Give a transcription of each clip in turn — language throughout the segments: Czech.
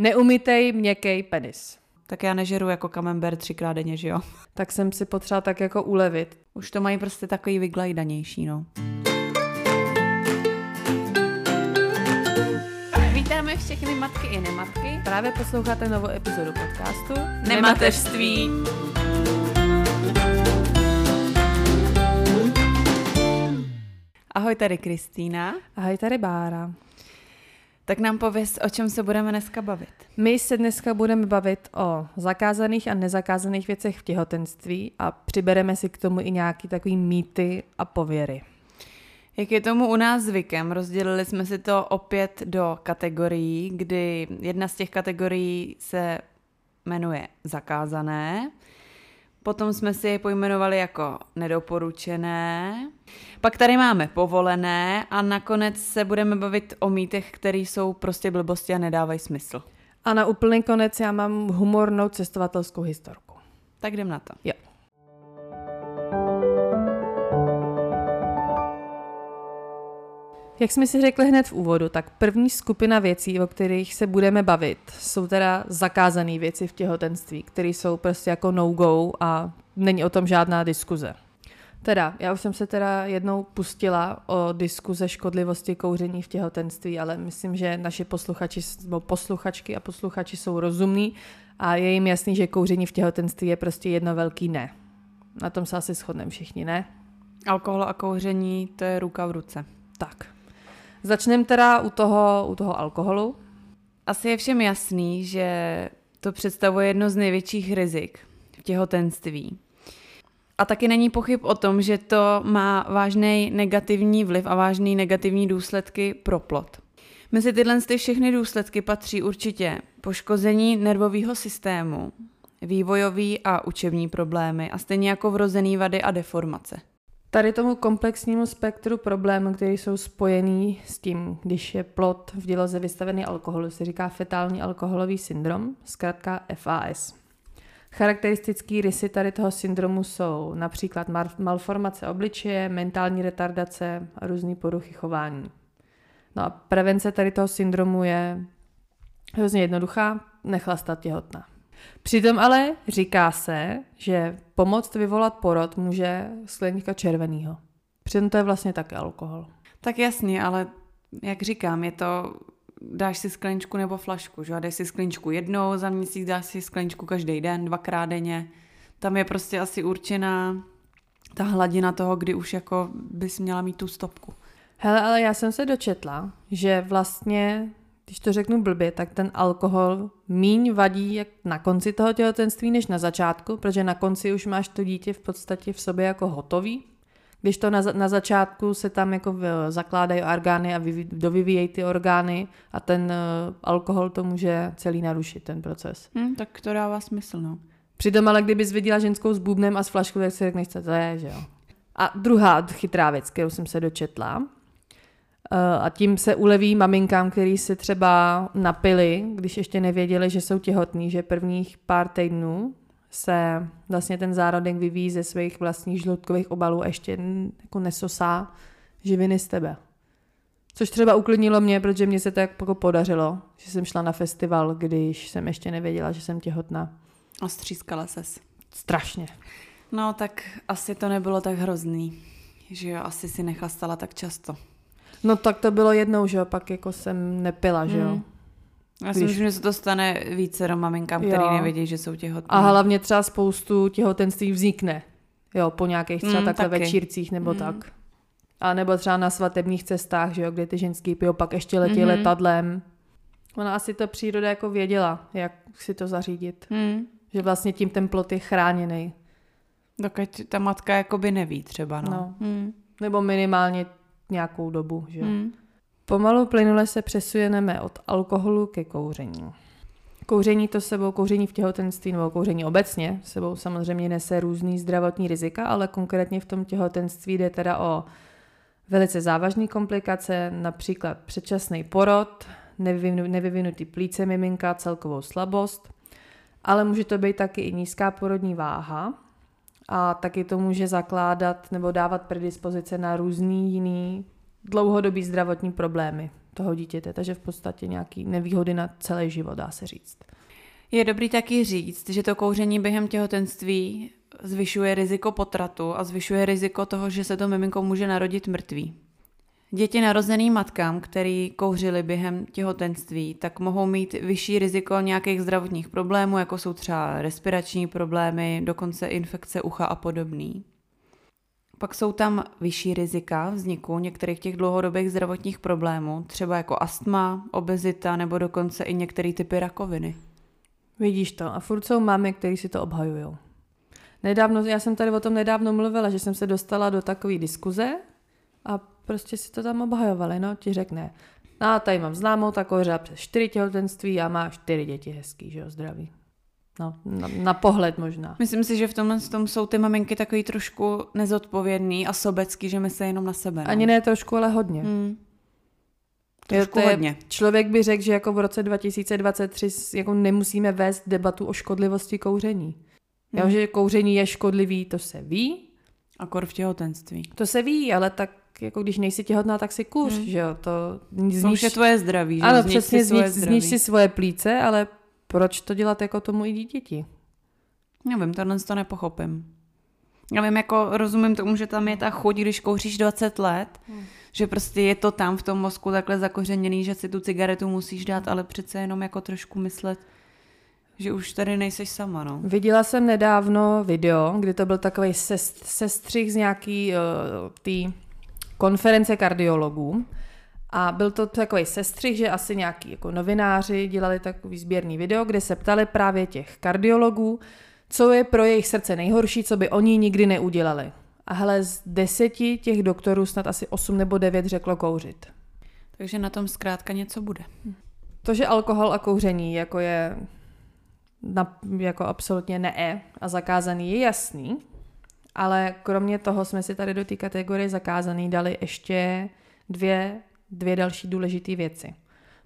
Neumytej měkkej penis. Tak já nežeru jako kamember třikrát denně, že jo? Tak jsem si potřeba tak jako ulevit. Už to mají prostě takový vyglajdanější, no. Vítáme všechny matky i nematky. Právě posloucháte novou epizodu podcastu Nemateřství. Ahoj, tady Kristýna. Ahoj, tady Bára. Tak nám pověz, o čem se budeme dneska bavit. My se dneska budeme bavit o zakázaných a nezakázaných věcech v těhotenství a přibereme si k tomu i nějaký takový mýty a pověry. Jak je tomu u nás zvykem, rozdělili jsme si to opět do kategorií, kdy jedna z těch kategorií se jmenuje zakázané, potom jsme si je pojmenovali jako nedoporučené, pak tady máme povolené a nakonec se budeme bavit o mýtech, které jsou prostě blbosti a nedávají smysl. A na úplný konec já mám humornou cestovatelskou historku. Tak jdem na to. Jo. Jak jsme si řekli hned v úvodu, tak první skupina věcí, o kterých se budeme bavit, jsou teda zakázané věci v těhotenství, které jsou prostě jako no-go a není o tom žádná diskuze. Teda, já už jsem se teda jednou pustila o diskuze škodlivosti kouření v těhotenství, ale myslím, že naši posluchači, nebo posluchačky a posluchači jsou rozumní a je jim jasný, že kouření v těhotenství je prostě jedno velký ne. Na tom se asi shodneme všichni, ne? Alkohol a kouření, to je ruka v ruce. Tak. Začneme teda u toho, u toho alkoholu. Asi je všem jasný, že to představuje jedno z největších rizik v těhotenství. A taky není pochyb o tom, že to má vážný negativní vliv a vážný negativní důsledky pro plod. Mezi tyhle ty všechny důsledky patří určitě poškození nervového systému, vývojový a učební problémy a stejně jako vrozený vady a deformace. Tady tomu komplexnímu spektru problémů, které jsou spojený s tím, když je plod v děloze vystavený alkoholu, se říká fetální alkoholový syndrom, zkrátka FAS. Charakteristický rysy tady toho syndromu jsou například malformace obličeje, mentální retardace a různé poruchy chování. No a prevence tady toho syndromu je hrozně jednoduchá, nechlastat těhotná. Přitom ale říká se, že pomoct vyvolat porod může skleníka červeného. Přitom to je vlastně také alkohol. Tak jasně, ale jak říkám, je to dáš si skleničku nebo flašku, že? Dáš si skleničku jednou za měsíc, dáš si skleničku každý den, dvakrát denně. Tam je prostě asi určená ta hladina toho, kdy už jako bys měla mít tu stopku. Hele, ale já jsem se dočetla, že vlastně, když to řeknu blbě, tak ten alkohol míň vadí jak na konci toho těhotenství, než na začátku, protože na konci už máš to dítě v podstatě v sobě jako hotový, když to na, na začátku se tam jako zakládají orgány a vy, dovyvíjejí ty orgány a ten uh, alkohol to může celý narušit, ten proces. Hmm, tak to dává smysl, no. Přitom ale kdybys viděla ženskou s bubnem a s flaškou, tak si řekneš, co to je, že jo. A druhá chytrá věc, kterou jsem se dočetla, a tím se uleví maminkám, který se třeba napili, když ještě nevěděli, že jsou těhotní, že prvních pár týdnů se vlastně ten zárodek vyvíjí ze svých vlastních žlutkových obalů a ještě jako nesosá živiny z tebe. Což třeba uklidnilo mě, protože mě se to jako podařilo, že jsem šla na festival, když jsem ještě nevěděla, že jsem těhotná. A střískala ses. Strašně. No tak asi to nebylo tak hrozný, že jo, asi si nechlastala tak často. No tak to bylo jednou, že jo, pak jako jsem nepila, že jo. Hmm. Já si myslím, že se to stane více maminkám, který nevědí, že jsou těhotné. A hlavně třeba spoustu těhotenství vznikne. Jo, po nějakých třeba mm, takhle taky. večírcích nebo mm. tak. A nebo třeba na svatebních cestách, že jo, kde ty ženský pijou, pak ještě letí mm-hmm. letadlem. Ona asi to příroda jako věděla, jak si to zařídit. Mm. Že vlastně tím ten plot je chráněný. Dokud ta matka jakoby neví třeba, no. no. Mm. Nebo minimálně nějakou dobu, že jo. Mm. Pomalu plynule se přesujeme od alkoholu ke kouření. Kouření to sebou, kouření v těhotenství nebo kouření obecně sebou samozřejmě nese různý zdravotní rizika, ale konkrétně v tom těhotenství jde teda o velice závažné komplikace, například předčasný porod, nevyvinutý plíce miminka, celkovou slabost, ale může to být taky i nízká porodní váha a taky to může zakládat nebo dávat predispozice na různý jiný dlouhodobý zdravotní problémy. toho dítěte, takže v podstatě nějaký nevýhody na celý život, dá se říct. Je dobrý taky říct, že to kouření během těhotenství zvyšuje riziko potratu a zvyšuje riziko toho, že se to miminko může narodit mrtvý. Děti narozený matkám, který kouřili během těhotenství, tak mohou mít vyšší riziko nějakých zdravotních problémů, jako jsou třeba respirační problémy, dokonce infekce ucha a podobný. Pak jsou tam vyšší rizika vzniku některých těch dlouhodobých zdravotních problémů, třeba jako astma, obezita nebo dokonce i některé typy rakoviny. Vidíš to. A furt jsou máme, který si to obhajují. Nedávno, já jsem tady o tom nedávno mluvila, že jsem se dostala do takové diskuze a prostě si to tam obhajovali, no, ti řekne, no tady mám známou takovou přes čtyři těhotenství a má čtyři děti hezký, že jo, zdraví. No, na, na pohled možná. Myslím si, že v tomhle tom jsou ty maminky takový trošku nezodpovědný a sobecký, že myslí jenom na sebe. No. Ani ne trošku, ale hodně. Hmm. Trošku je, hodně. Člověk by řekl, že jako v roce 2023 jako nemusíme vést debatu o škodlivosti kouření. Hmm. Jo, že kouření je škodlivý, to se ví. A kor v těhotenství. To se ví, ale tak jako když nejsi těhotná, tak si kůř, hmm. že jo, to už je tvoje zdraví, že? Ano, přesně, si zníš, zníš si svoje plíce, ale proč to dělat jako tomu i dítěti? Nevím, tohle to nepochopím. Já vím, jako rozumím tomu, že tam je ta chuť, když kouříš 20 let, hmm. že prostě je to tam v tom mozku takhle zakořeněný, že si tu cigaretu musíš dát, ale přece jenom jako trošku myslet, že už tady nejseš sama, no. Viděla jsem nedávno video, kdy to byl takový sest, sestřih z nějaký uh, tý konference kardiologů a byl to takový sestřih, že asi nějaký jako novináři dělali takový sběrný video, kde se ptali právě těch kardiologů, co je pro jejich srdce nejhorší, co by oni nikdy neudělali. A hele, z deseti těch doktorů snad asi osm nebo devět řeklo kouřit. Takže na tom zkrátka něco bude. To, že alkohol a kouření jako je na, jako absolutně ne a zakázaný, je jasný, ale kromě toho jsme si tady do té kategorie zakázaný dali ještě dvě, dvě další důležité věci.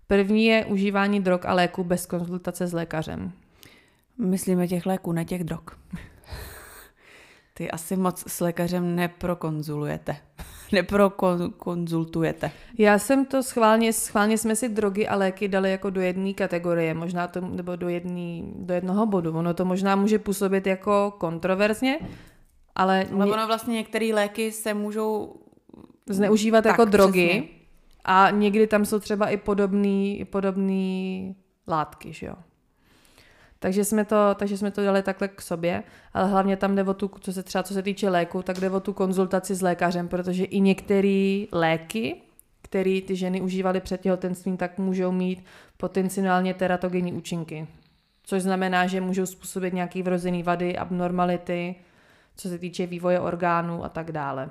První je užívání drog a léku bez konzultace s lékařem. Myslíme těch léků, ne těch drog. Ty asi moc s lékařem neprokonzulujete. Neprokonzultujete. Já jsem to schválně, schválně jsme si drogy a léky dali jako do jedné kategorie, možná to, nebo do, jedný, do jednoho bodu. Ono to možná může působit jako kontroverzně, ale... Ale ono vlastně některé léky se můžou... Zneužívat tak, jako drogy přesně. a někdy tam jsou třeba i podobný, podobný látky, že jo. Takže jsme, to, takže jsme to dali takhle k sobě, ale hlavně tam jde o tu, co se třeba co se týče léku, tak jde o tu konzultaci s lékařem, protože i některé léky, které ty ženy užívaly před těhotenstvím, tak můžou mít potenciálně teratogenní účinky. Což znamená, že můžou způsobit nějaké vrozené vady, abnormality, co se týče vývoje orgánů a tak dále.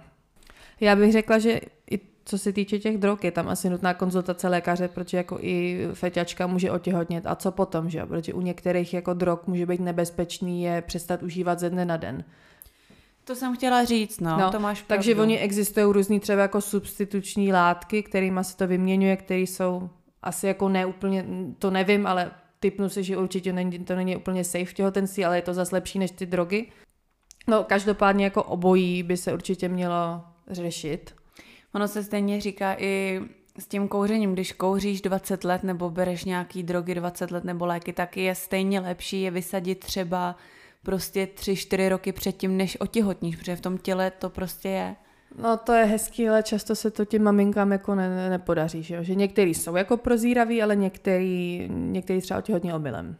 Já bych řekla, že i co se týče těch drog, je tam asi nutná konzultace lékaře, protože jako i feťačka může otěhotnět. A co potom, že? Protože u některých jako drog může být nebezpečný je přestat užívat ze dne na den. To jsem chtěla říct, no, no to máš pravdu. Takže oni existují různý třeba jako substituční látky, kterými se to vyměňuje, které jsou asi jako neúplně, to nevím, ale typnu si, že určitě není, to není úplně safe v těhotenství, ale je to zase lepší než ty drogy. No, každopádně jako obojí by se určitě mělo řešit. Ono se stejně říká i s tím kouřením, když kouříš 20 let nebo bereš nějaký drogy 20 let nebo léky, tak je stejně lepší je vysadit třeba prostě 3-4 roky předtím, než otěhotníš, protože v tom těle to prostě je. No to je hezký, ale často se to těm maminkám jako ne, ne, nepodaří, že, jo? že některý jsou jako prozíraví, ale některý, některý třeba otěhotně omylem.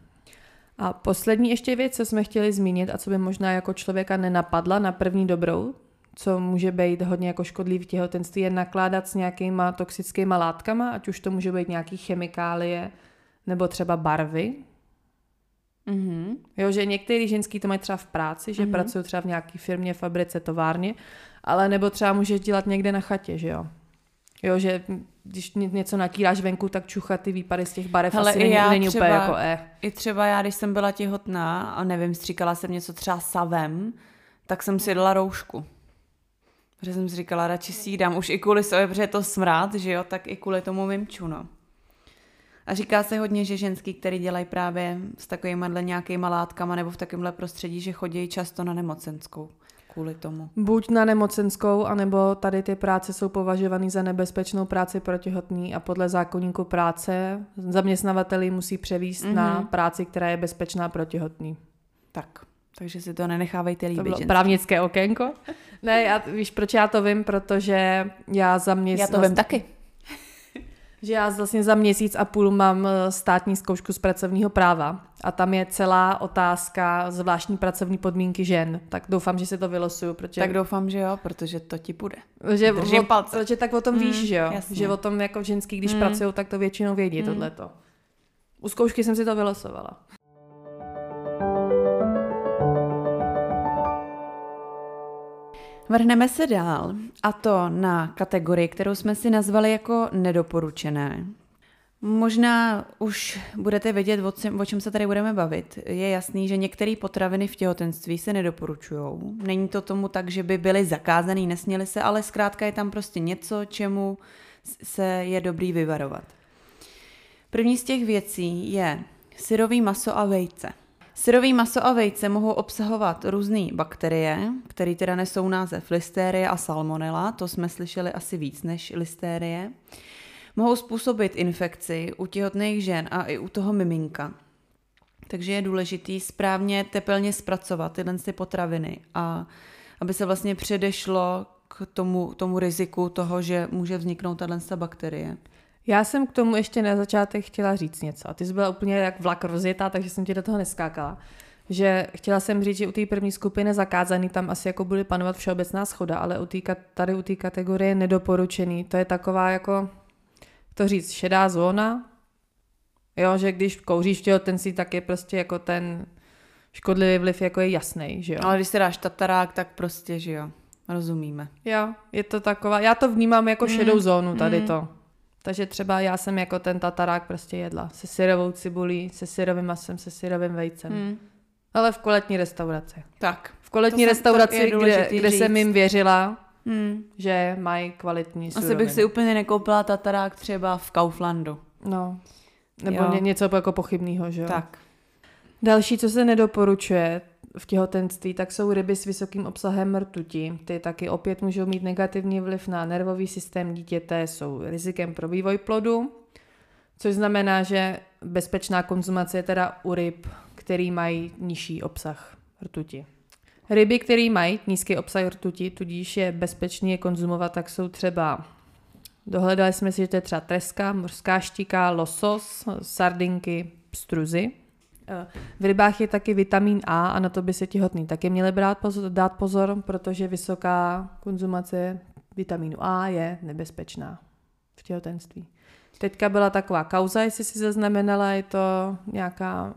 A poslední ještě věc, co jsme chtěli zmínit a co by možná jako člověka nenapadla na první dobrou, co může být hodně jako škodlivý v těhotenství, je nakládat s nějakýma toxickýma látkama, ať už to může být nějaký chemikálie nebo třeba barvy. Mm-hmm. Jo, že některý ženský to mají třeba v práci, že mm-hmm. pracují třeba v nějaké firmě, fabrice, továrně, ale nebo třeba můžeš dělat někde na chatě, že jo. Jo, že když něco nakýráš venku, tak čuchat ty výpady z těch barev Hele, asi není, není třeba, úplně jako e. I třeba já, když jsem byla těhotná a nevím, stříkala jsem něco třeba savem, tak jsem si dala roušku. Protože jsem si říkala, radši si ji dám už i kvůli sobě, protože je to smrát, že jo, tak i kvůli tomu vymču, no. A říká se hodně, že ženský, který dělají právě s takovými nějakýma látkama nebo v takovémhle prostředí, že chodí často na nemocenskou kvůli tomu. Buď na nemocenskou, anebo tady ty práce jsou považovány za nebezpečnou práci pro těhotný a podle zákonníku práce zaměstnavateli musí převíst mm-hmm. na práci, která je bezpečná pro těhotný. Tak, takže si to nenechávejte líbit. To bylo právnické okénko. ne, já, víš, proč já to vím? Protože já za mě... Já to vím taky. Že já vlastně za měsíc a půl mám eh, státní zkoušku z pracovního práva a tam je celá otázka zvláštní pracovní podmínky žen. Tak doufám, že se to vylosuju. Protože... Tak doufám, že jo, protože to ti bude. Že, o, palce. Protože tak o tom mm, víš, že jo? Jasně. Že o tom jako ženský, když mm. pracují, tak to většinou vědí, mm. tohleto. U zkoušky jsem si to vylosovala. Vrhneme se dál, a to na kategorii, kterou jsme si nazvali jako nedoporučené. Možná už budete vědět, o čem se tady budeme bavit. Je jasný, že některé potraviny v těhotenství se nedoporučují. Není to tomu tak, že by byly zakázané, nesměly se, ale zkrátka je tam prostě něco, čemu se je dobrý vyvarovat. První z těch věcí je syrový maso a vejce. Syrový maso a vejce mohou obsahovat různé bakterie, které teda nesou název listérie a salmonella, to jsme slyšeli asi víc než listérie. Mohou způsobit infekci u těhotných žen a i u toho miminka. Takže je důležitý správně tepelně zpracovat tyhle ty potraviny a aby se vlastně předešlo k tomu, tomu riziku toho, že může vzniknout tato bakterie. Já jsem k tomu ještě na začátek chtěla říct něco. A ty jsi byla úplně jak vlak rozjetá, takže jsem ti do toho neskákala. Že chtěla jsem říct, že u té první skupiny zakázaný tam asi jako bude panovat všeobecná schoda, ale u tý, tady u té kategorie nedoporučený. To je taková jako, to říct, šedá zóna. Jo, že když kouříš těhotenství, tak je prostě jako ten škodlivý vliv jako je jasný, že jo. Ale když si dáš tatarák, tak prostě, že jo. Rozumíme. Jo, je to taková, já to vnímám jako šedou mm, zónu tady mm. to. Takže třeba já jsem jako ten tatarák prostě jedla se syrovou cibulí, se syrovým masem, se syrovým vejcem. Hmm. Ale v koletní restauraci. Tak. V koletní restauraci, kde, kde jsem jim věřila, hmm. že mají kvalitní suroviny. Asi bych si úplně nekoupila tatarák třeba v Kauflandu. No. Nebo jo. něco jako pochybného, že jo? Tak. Další, co se nedoporučuje, v těhotenství, tak jsou ryby s vysokým obsahem rtuti. Ty taky opět můžou mít negativní vliv na nervový systém dítěte, jsou rizikem pro vývoj plodu, což znamená, že bezpečná konzumace je teda u ryb, který mají nižší obsah rtuti. Ryby, které mají nízký obsah rtuti, tudíž je bezpečný je konzumovat, tak jsou třeba Dohledali jsme si, že to je třeba treska, mořská štika, losos, sardinky, pstruzy. Eh, v rybách je taky vitamin A a na to by se těhotný taky měli brát pozor, dát pozor, protože vysoká konzumace vitamínu A je nebezpečná v těhotenství. Teďka byla taková kauza, jestli si zaznamenala, je to nějaká uh,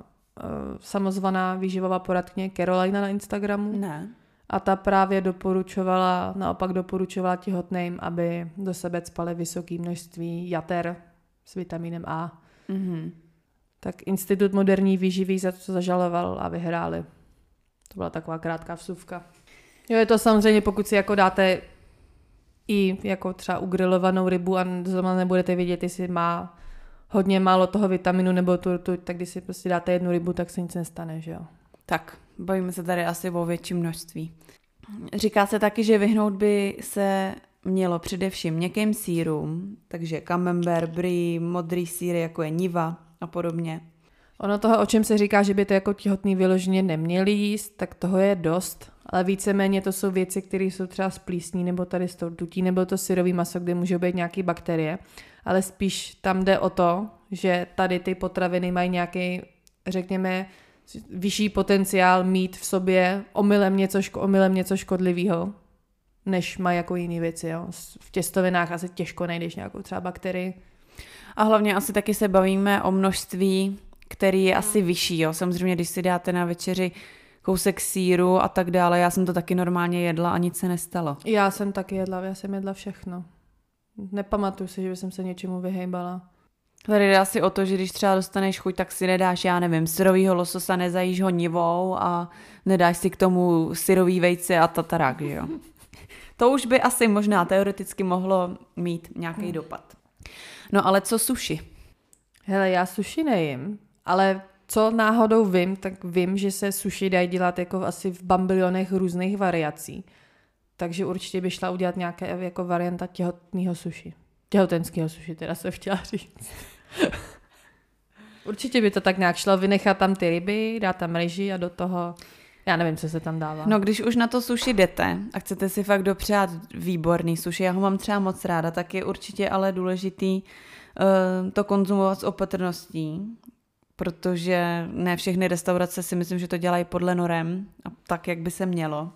samozvaná výživová poradkyně Carolina na Instagramu. Ne. A ta právě doporučovala, naopak doporučovala těhotným, aby do sebe spali vysoké množství jater s vitamínem A. Mm-hmm tak Institut moderní výživy za to zažaloval a vyhráli. To byla taková krátká vsuvka. Jo, je to samozřejmě, pokud si jako dáte i jako třeba ugrilovanou rybu a zrovna nebudete vědět, jestli má hodně málo toho vitaminu nebo tu, tu tak když si prostě dáte jednu rybu, tak se nic nestane, že jo. Tak, bavíme se tady asi o větší množství. Říká se taky, že vyhnout by se mělo především měkkým sírům, takže camembert, brie, modrý síry, jako je niva, a podobně. Ono toho, o čem se říká, že by to jako těhotný vyloženě neměli jíst, tak toho je dost. Ale víceméně to jsou věci, které jsou třeba z plísní, nebo tady z tortutí, nebo to syrový maso, kde můžou být nějaké bakterie. Ale spíš tam jde o to, že tady ty potraviny mají nějaký, řekněme, vyšší potenciál mít v sobě omylem něco, ško- omylem něco škodlivého, než má jako jiné věci. Jo. V těstovinách asi těžko najdeš nějakou třeba bakterii. A hlavně asi taky se bavíme o množství, který je asi vyšší. Jo. Samozřejmě, když si dáte na večeři kousek síru a tak dále, já jsem to taky normálně jedla a nic se nestalo. Já jsem taky jedla, já jsem jedla všechno. Nepamatuju si, že jsem se něčemu vyhejbala. Tady jde asi o to, že když třeba dostaneš chuť, tak si nedáš, já nevím, syrovýho lososa, nezajíš ho nivou a nedáš si k tomu syrový vejce a tatarák, že jo. to už by asi možná teoreticky mohlo mít nějaký hmm. dopad. No ale co suši? Hele, já suši nejím, ale co náhodou vím, tak vím, že se sushi dají dělat jako asi v bambilionech různých variací. Takže určitě by šla udělat nějaké jako varianta těhotného sushi. Těhotenského sushi, teda se chtěla říct. určitě by to tak nějak šlo, vynechat tam ty ryby, dát tam reži a do toho já nevím, co se tam dává. No, když už na to suši jdete a chcete si fakt dopřát výborný suši, já ho mám třeba moc ráda, tak je určitě ale důležitý uh, to konzumovat s opatrností, protože ne všechny restaurace si myslím, že to dělají podle norem a tak, jak by se mělo.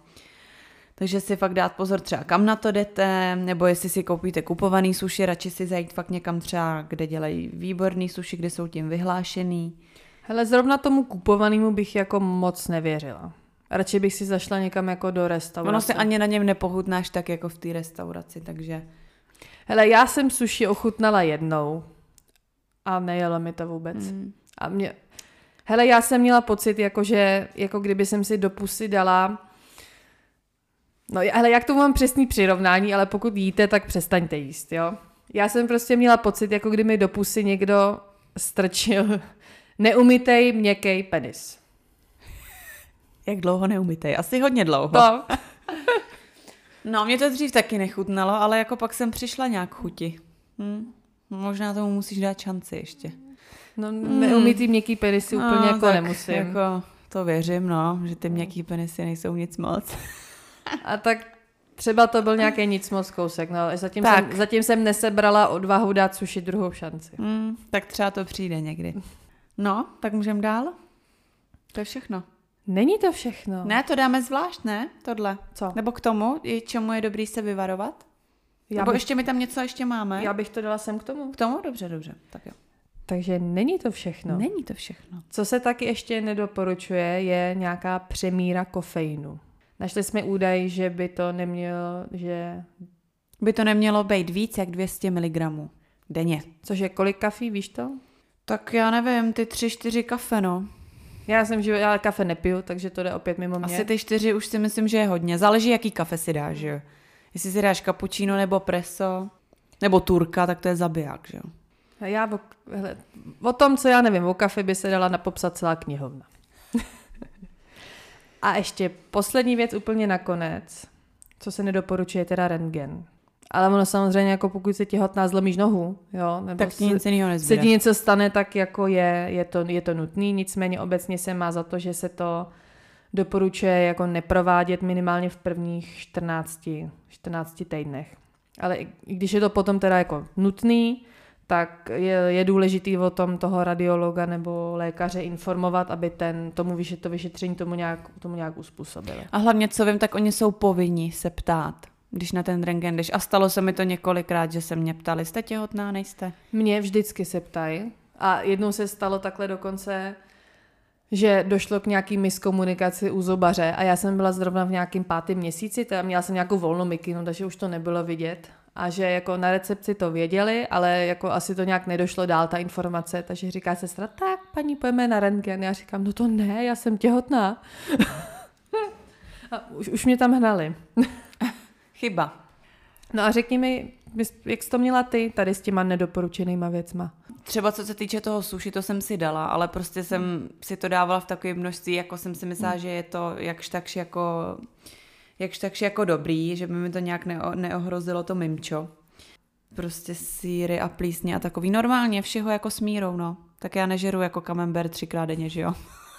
Takže si fakt dát pozor třeba kam na to jdete, nebo jestli si koupíte kupovaný suši, radši si zajít fakt někam třeba, kde dělají výborný suši, kde jsou tím vyhlášený. Hele, zrovna tomu kupovanému bych jako moc nevěřila. Radši bych si zašla někam jako do restaurace. Ono si ani na něm nepochutnáš tak jako v té restauraci, takže... Hele, já jsem suši ochutnala jednou a nejelo mi to vůbec. Mm. A mě... Hele, já jsem měla pocit, jako, že, jako kdyby jsem si do pusy dala No, hele, jak to mám přesný přirovnání, ale pokud jíte, tak přestaňte jíst, jo? Já jsem prostě měla pocit, jako kdyby mi do pusy někdo strčil neumytej měkký penis. Jak dlouho neumytej? Asi hodně dlouho. No. no, mě to dřív taky nechutnalo, ale jako pak jsem přišla nějak chuti. Hm. Možná tomu musíš dát šanci ještě. No, neumytý měkký penisy no, úplně jako nemusím. Jako, to věřím, no, že ty měkký penisy nejsou nic moc. A tak třeba to byl nějaký nic moc kousek, no, ale zatím, Jsem, zatím jsem nesebrala odvahu dát suši druhou šanci. Mm, tak třeba to přijde někdy. No, tak můžeme dál? To je všechno. Není to všechno. Ne, to dáme zvlášť, ne? Tohle. Co? Nebo k tomu, čemu je dobrý se vyvarovat? Já Nebo bych... ještě my tam něco ještě máme? Já bych to dala sem k tomu. K tomu? Dobře, dobře. Tak jo. Takže není to všechno. Není to všechno. Co se taky ještě nedoporučuje, je nějaká přemíra kofeinu. Našli jsme údaj, že by to nemělo, že... By to nemělo být víc jak 200 mg denně. Což je kolik kafí, víš to? Tak já nevím, ty tři, čtyři kafe, no. Já jsem, že já kafe nepiju, takže to jde opět mimo mě. Asi ty čtyři už si myslím, že je hodně. Záleží, jaký kafe si dáš, že jo. Jestli si dáš cappuccino nebo preso, nebo turka, tak to je zabiják, že jo. Já o, hele, o tom, co já nevím, o kafe by se dala napopsat celá knihovna. A ještě poslední věc úplně nakonec, co se nedoporučuje, teda rentgen. Ale ono samozřejmě, jako pokud se těhotná zlomíš nohu, jo, nebo tak ti nic jiného se ti něco stane, tak jako je, je, to, je to nutný, nicméně obecně se má za to, že se to doporučuje jako neprovádět minimálně v prvních 14, 14 týdnech. Ale i když je to potom teda jako nutný, tak je, je důležitý o tom toho radiologa nebo lékaře informovat, aby ten, tomu vyše, to vyšetření tomu nějak, tomu nějak uspůsobili. A hlavně, co vím, tak oni jsou povinni se ptát když na ten rengen jdeš. A stalo se mi to několikrát, že se mě ptali, jste těhotná, nejste? Mě vždycky se ptají. A jednou se stalo takhle dokonce, že došlo k nějaký miskomunikaci u zobaře a já jsem byla zrovna v nějakém pátém měsíci, teda měla jsem nějakou volnou mikinu, takže už to nebylo vidět. A že jako na recepci to věděli, ale jako asi to nějak nedošlo dál, ta informace, takže říká sestra, tak paní, pojeme na rentgen. Já říkám, no to ne, já jsem těhotná. a už, už mě tam hnali. Chyba. No a řekni mi, jak jsi to měla ty tady s těma nedoporučenýma věcma? Třeba co se týče toho suši, to jsem si dala, ale prostě jsem hmm. si to dávala v takové množství, jako jsem si myslela, hmm. že je to jakž takž jako, jakž takž jako dobrý, že by mi to nějak neo, neohrozilo to mimčo. Prostě síry a plísně a takový. Normálně všeho jako s mírou, no. Tak já nežeru jako kamember třikrát denně, že jo.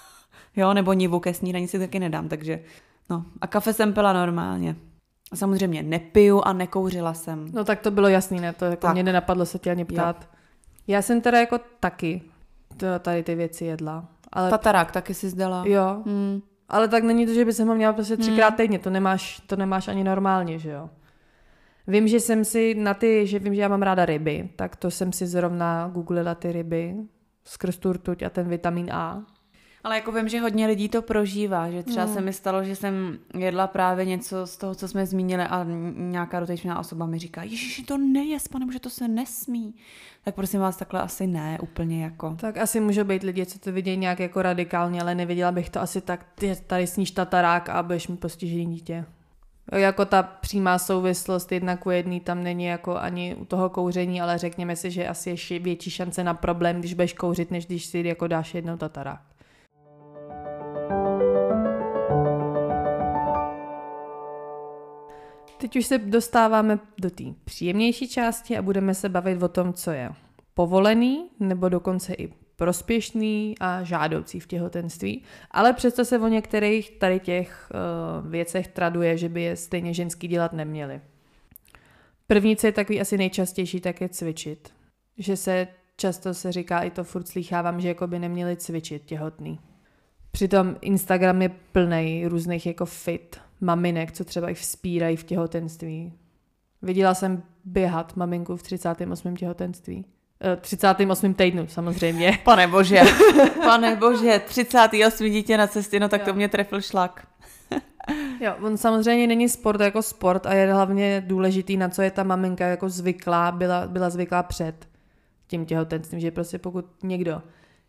jo, nebo nivu ke snídaní si taky nedám, takže no. A kafe jsem pila normálně. Samozřejmě nepiju a nekouřila jsem. No tak to bylo jasný, ne? To jako tak. mě nenapadlo se tě ani ptát. Jo. Já jsem teda jako taky tady ty věci jedla. Ale... Tatarák taky si zdala. Jo. Hmm. Ale tak není to, že by se ho měla prostě třikrát hmm. týdně. To nemáš, to nemáš ani normálně, že jo. Vím, že jsem si na ty, že vím, že já mám ráda ryby, tak to jsem si zrovna googlila ty ryby skrz tu rtuť a ten vitamin A. Ale jako vím, že hodně lidí to prožívá, že třeba mm. se mi stalo, že jsem jedla právě něco z toho, co jsme zmínili a nějaká dotyčná osoba mi říká, ježiši, to nejes, pane, že to se nesmí. Tak prosím vás, takhle asi ne, úplně jako. Tak asi může být lidi, co to vidějí nějak jako radikálně, ale neviděla bych to asi tak, ty tady sníš tatarák a budeš mi postižený dítě. Jako ta přímá souvislost jedna ku jedný tam není jako ani u toho kouření, ale řekněme si, že asi je větší šance na problém, když budeš kouřit, než když si jako dáš jednou tatarák. Teď už se dostáváme do té příjemnější části a budeme se bavit o tom, co je povolený nebo dokonce i prospěšný a žádoucí v těhotenství, ale přesto se o některých tady těch uh, věcech traduje, že by je stejně ženský dělat neměli. První, co je takový asi nejčastější, tak je cvičit. Že se často se říká, i to furt slýchávám, že jako by neměli cvičit těhotný. Přitom Instagram je plný různých jako fit maminek, co třeba i vzpírají v těhotenství. Viděla jsem běhat maminku v 38. těhotenství. 38. Eh, týdnu samozřejmě. Pane bože, pane bože, 38. dítě na cestě, no tak jo. to mě trefil šlak. jo, on samozřejmě není sport jako sport a je hlavně důležitý, na co je ta maminka jako zvyklá, byla, byla zvyklá před tím těhotenstvím, že prostě pokud někdo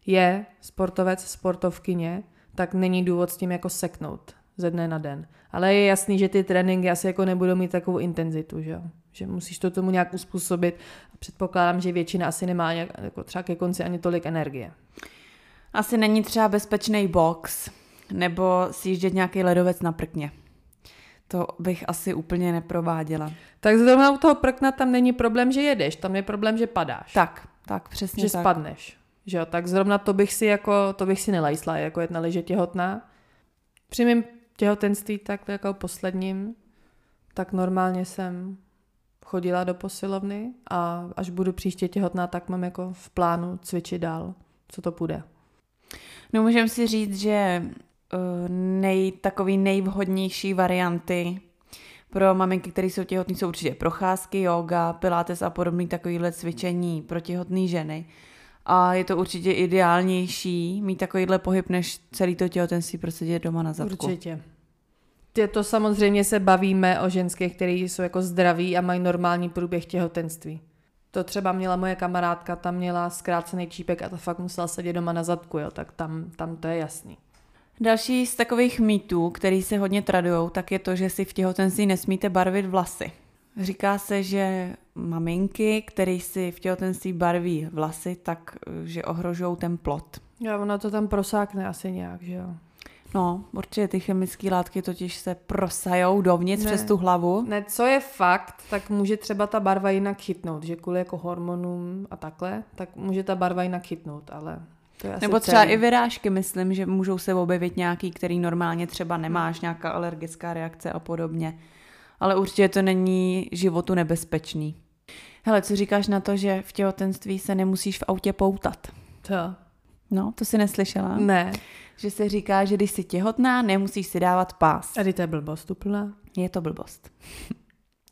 je sportovec, sportovkyně, tak není důvod s tím jako seknout ze dne na den. Ale je jasný, že ty tréninky asi jako nebudou mít takovou intenzitu, že jo? Že musíš to tomu nějak uspůsobit. Předpokládám, že většina asi nemá nějak, jako třeba ke konci ani tolik energie. Asi není třeba bezpečný box, nebo si jíždět nějaký ledovec na prkně. To bych asi úplně neprováděla. Tak zrovna u toho prkna tam není problém, že jedeš, tam je problém, že padáš. Tak, tak, přesně Že tak. spadneš. Že jo, tak zrovna to bych si jako, to bych si nelajsla, jako jet na liže těhotná. Při mým těhotenství, tak jako posledním, tak normálně jsem chodila do posilovny a až budu příště těhotná, tak mám jako v plánu cvičit dál, co to půjde. No můžeme si říct, že uh, nej, takový nejvhodnější varianty pro maminky, které jsou těhotné, jsou určitě procházky, yoga, pilates a podobné takovéhle cvičení pro těhotné ženy. A je to určitě ideálnější mít takovýhle pohyb, než celý to těhotenství prostě doma na zadku. Určitě. To samozřejmě se bavíme o ženských, které jsou jako zdraví a mají normální průběh těhotenství. To třeba měla moje kamarádka, tam měla zkrácený čípek a ta fakt musela sedět doma na zadku, jo, tak tam, tam to je jasný. Další z takových mýtů, který se hodně tradují, tak je to, že si v těhotenství nesmíte barvit vlasy. Říká se, že maminky, které si v těhotenství barví vlasy, tak že ohrožují ten plot. Jo, ona to tam prosákne asi nějak, že jo. No, určitě ty chemické látky totiž se prosajou dovnitř ne, přes tu hlavu. Ne, co je fakt, tak může třeba ta barva jinak chytnout, že kvůli jako hormonům a takhle, tak může ta barva jinak chytnout, ale to je asi Nebo třeba celý. i vyrážky, myslím, že můžou se objevit nějaký, který normálně třeba nemáš, nějaká alergická reakce a podobně. Ale určitě to není životu nebezpečný. Hele, co říkáš na to, že v těhotenství se nemusíš v autě poutat? To. No, to si neslyšela? Ne že se říká, že když jsi těhotná, nemusíš si dávat pás. A to je blbost úplná. Je to blbost.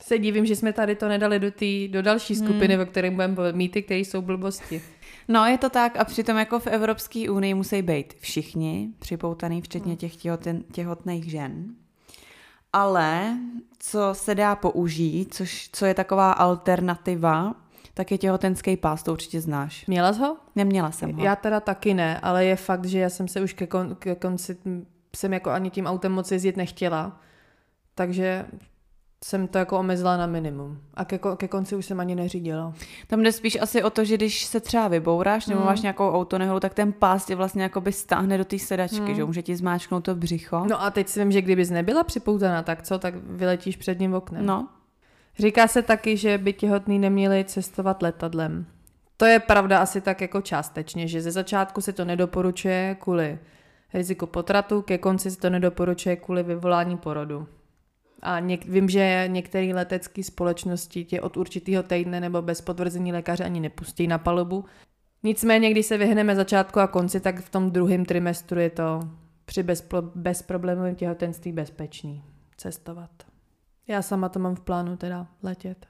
Se divím, že jsme tady to nedali do, tý, do další hmm. skupiny, hmm. o které budeme mýty, které jsou blbosti. No, je to tak a přitom jako v Evropské unii musí být všichni připoutaný, včetně hmm. těch těhoten, těhotných žen. Ale co se dá použít, což, co je taková alternativa, tak je těhotenský pás, to určitě znáš. Měla jsi ho? Neměla jsem ho. Já teda taky ne, ale je fakt, že já jsem se už ke, kon, ke konci, jsem jako ani tím autem moc jezdit nechtěla, takže jsem to jako omezila na minimum. A ke, ke konci už jsem ani neřídila. Tam jde spíš asi o to, že když se třeba vybouráš nebo hmm. máš nějakou autonehodu, tak ten pás tě vlastně jakoby stáhne do té sedačky, hmm. že může ti zmáčknout to břicho. No a teď si vím, že kdybys nebyla připoutaná, tak co, tak vyletíš před ním oknem. No, Říká se taky, že by těhotný neměli cestovat letadlem. To je pravda asi tak jako částečně, že ze začátku se to nedoporučuje kvůli riziku potratu, ke konci se to nedoporučuje kvůli vyvolání porodu. A něk- vím, že některé letecké společnosti tě od určitého týdne nebo bez potvrzení lékaře ani nepustí na palubu. Nicméně, když se vyhneme začátku a konci, tak v tom druhém trimestru je to při bezpro- bezproblémovém těhotenství bezpečný cestovat. Já sama to mám v plánu teda letět.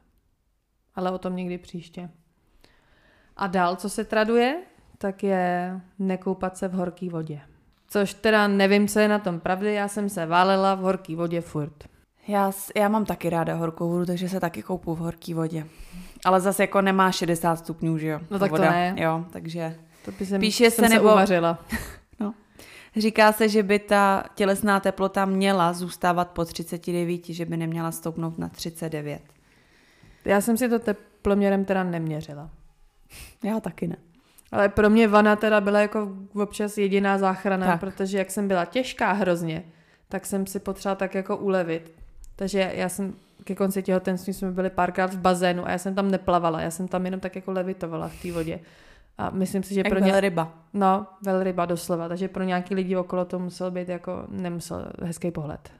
Ale o tom někdy příště. A dál, co se traduje, tak je nekoupat se v horké vodě. Což teda nevím, co je na tom pravdy, já jsem se válela v horké vodě furt. Já, já mám taky ráda horkou vodu, takže se taky koupu v horké vodě. Ale zase jako nemá 60 stupňů, že jo? No tak voda. to ne. Jo, takže to by jsem, píše jsem se, nebo... uvařila. no. Říká se, že by ta tělesná teplota měla zůstávat po 39, že by neměla stoupnout na 39. Já jsem si to teploměrem teda neměřila. Já taky ne. Ale pro mě vana teda byla jako občas jediná záchrana, Tak. protože jak jsem byla těžká hrozně, tak jsem si potřeba tak jako ulevit. Takže já jsem ke konci těhotenství jsme byli párkrát v bazénu a já jsem tam neplavala, já jsem tam jenom tak jako levitovala v té vodě. A myslím si, že Jak pro byla ně... ryba. No, velryba doslova, takže pro nějaký lidi okolo to musel být jako, nemusel hezký pohled.